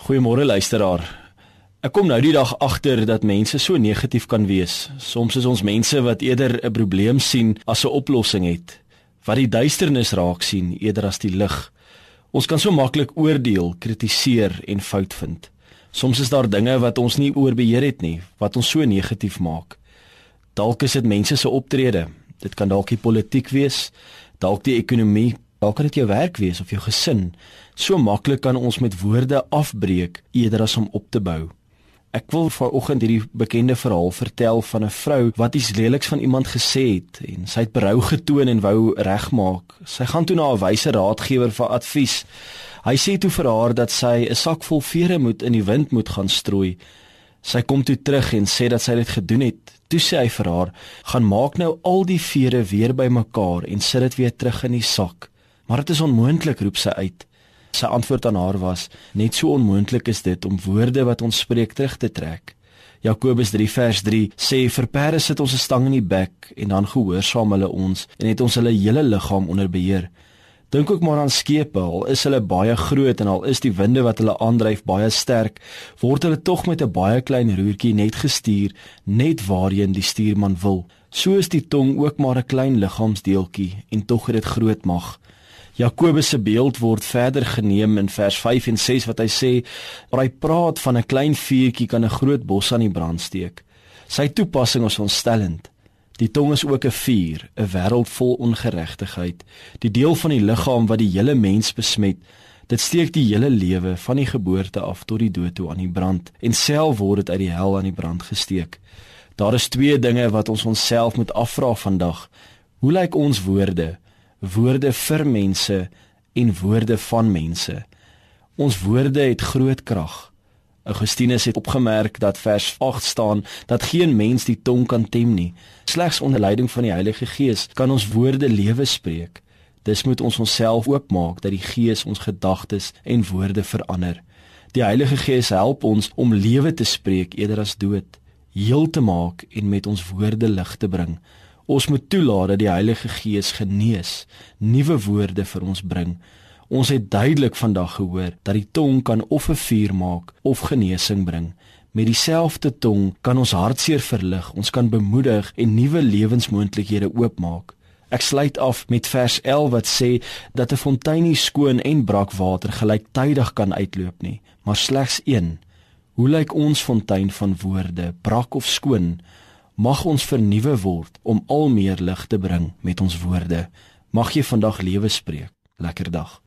Goeiemôre luisteraar. Ek kom nou die dag agter dat mense so negatief kan wees. Soms is ons mense wat eerder 'n probleem sien as 'n oplossing het, wat die duisternis raak sien eerder as die lig. Ons kan so maklik oordeel, kritiseer en fout vind. Soms is daar dinge wat ons nie oorbeheer het nie, wat ons so negatief maak. Dalk is dit mense se optrede. Dit kan dalk die politiek wees, dalk die ekonomie, Dalk kan dit jou werk wees of jou gesin. So maklik kan ons met woorde afbreek eerder as om op te bou. Ek wil vanoggend hierdie bekende verhaal vertel van 'n vrou wat iets leliks van iemand gesê het en sy het berou getoon en wou regmaak. Sy gaan toe na 'n wyse raadgewer vir advies. Hy sê toe vir haar dat sy 'n sak vol vere moet in die wind moet gaan strooi. Sy kom toe terug en sê dat sy dit gedoen het. Toe sê hy vir haar: "Gaan maak nou al die vere weer bymekaar en sit dit weer terug in die sak." Maar dit is onmoontlik, roep sy uit. Sy antwoord aan haar was: Net so onmoontlik is dit om woorde wat ons spreek terug te trek. Jakobus 3 vers 3 sê vir perde sit ons 'n stang in die bek en dan gehoorsaam hulle ons en het ons hulle hele liggaam onder beheer. Dink ook maar aan skepe, al is hulle baie groot en al is die winde wat hulle aandryf baie sterk, word hulle tog met 'n baie klein roertjie net gestuur net waarheen die stuurman wil. So is die tong ook maar 'n klein liggaamsdeeltjie en tog het dit groot mag. Jakobus se beeld word verder geneem in vers 5 en 6 wat hy sê, maar hy praat van 'n klein vuurtjie kan 'n groot bos aan die brand steek. Sy toepassing is ontstellend. Die tong is ook 'n vuur, 'n wêreld vol ongeregtigheid, die deel van die liggaam wat die hele mens besmet. Dit steek die hele lewe van die geboorte af tot die dood toe aan die brand en self word dit uit die hel aan die brand gesteek. Daar is twee dinge wat ons onsself moet afvra vandag. Hoe lyk ons woorde? Woorde vir mense en woorde van mense. Ons woorde het groot krag. Augustinus het opgemerk dat vers 8 staan dat geen mens die tong kan tem nie. Slegs onder leiding van die Heilige Gees kan ons woorde lewe spreek. Dis moet ons onsself oopmaak dat die Gees ons gedagtes en woorde verander. Die Heilige Gees help ons om lewe te spreek eerder as dood, heel te maak en met ons woorde lig te bring. Ons moet toelaat dat die Heilige Gees genees, nuwe woorde vir ons bring. Ons het duidelik vandag gehoor dat die tong kan of 'n vuur maak of genesing bring. Met dieselfde tong kan ons hartseer verlig, ons kan bemoedig en nuwe lewensmoontlikhede oopmaak. Ek sluit af met vers 11 wat sê dat 'n fontein nie skoon en brakwater gelyktydig kan uitloop nie, maar slegs een. Hoe lyk ons fontein van woorde, brak of skoon? Mag ons vernuwe word om al meer lig te bring met ons woorde. Mag jy vandag lewe spreek. Lekker dag.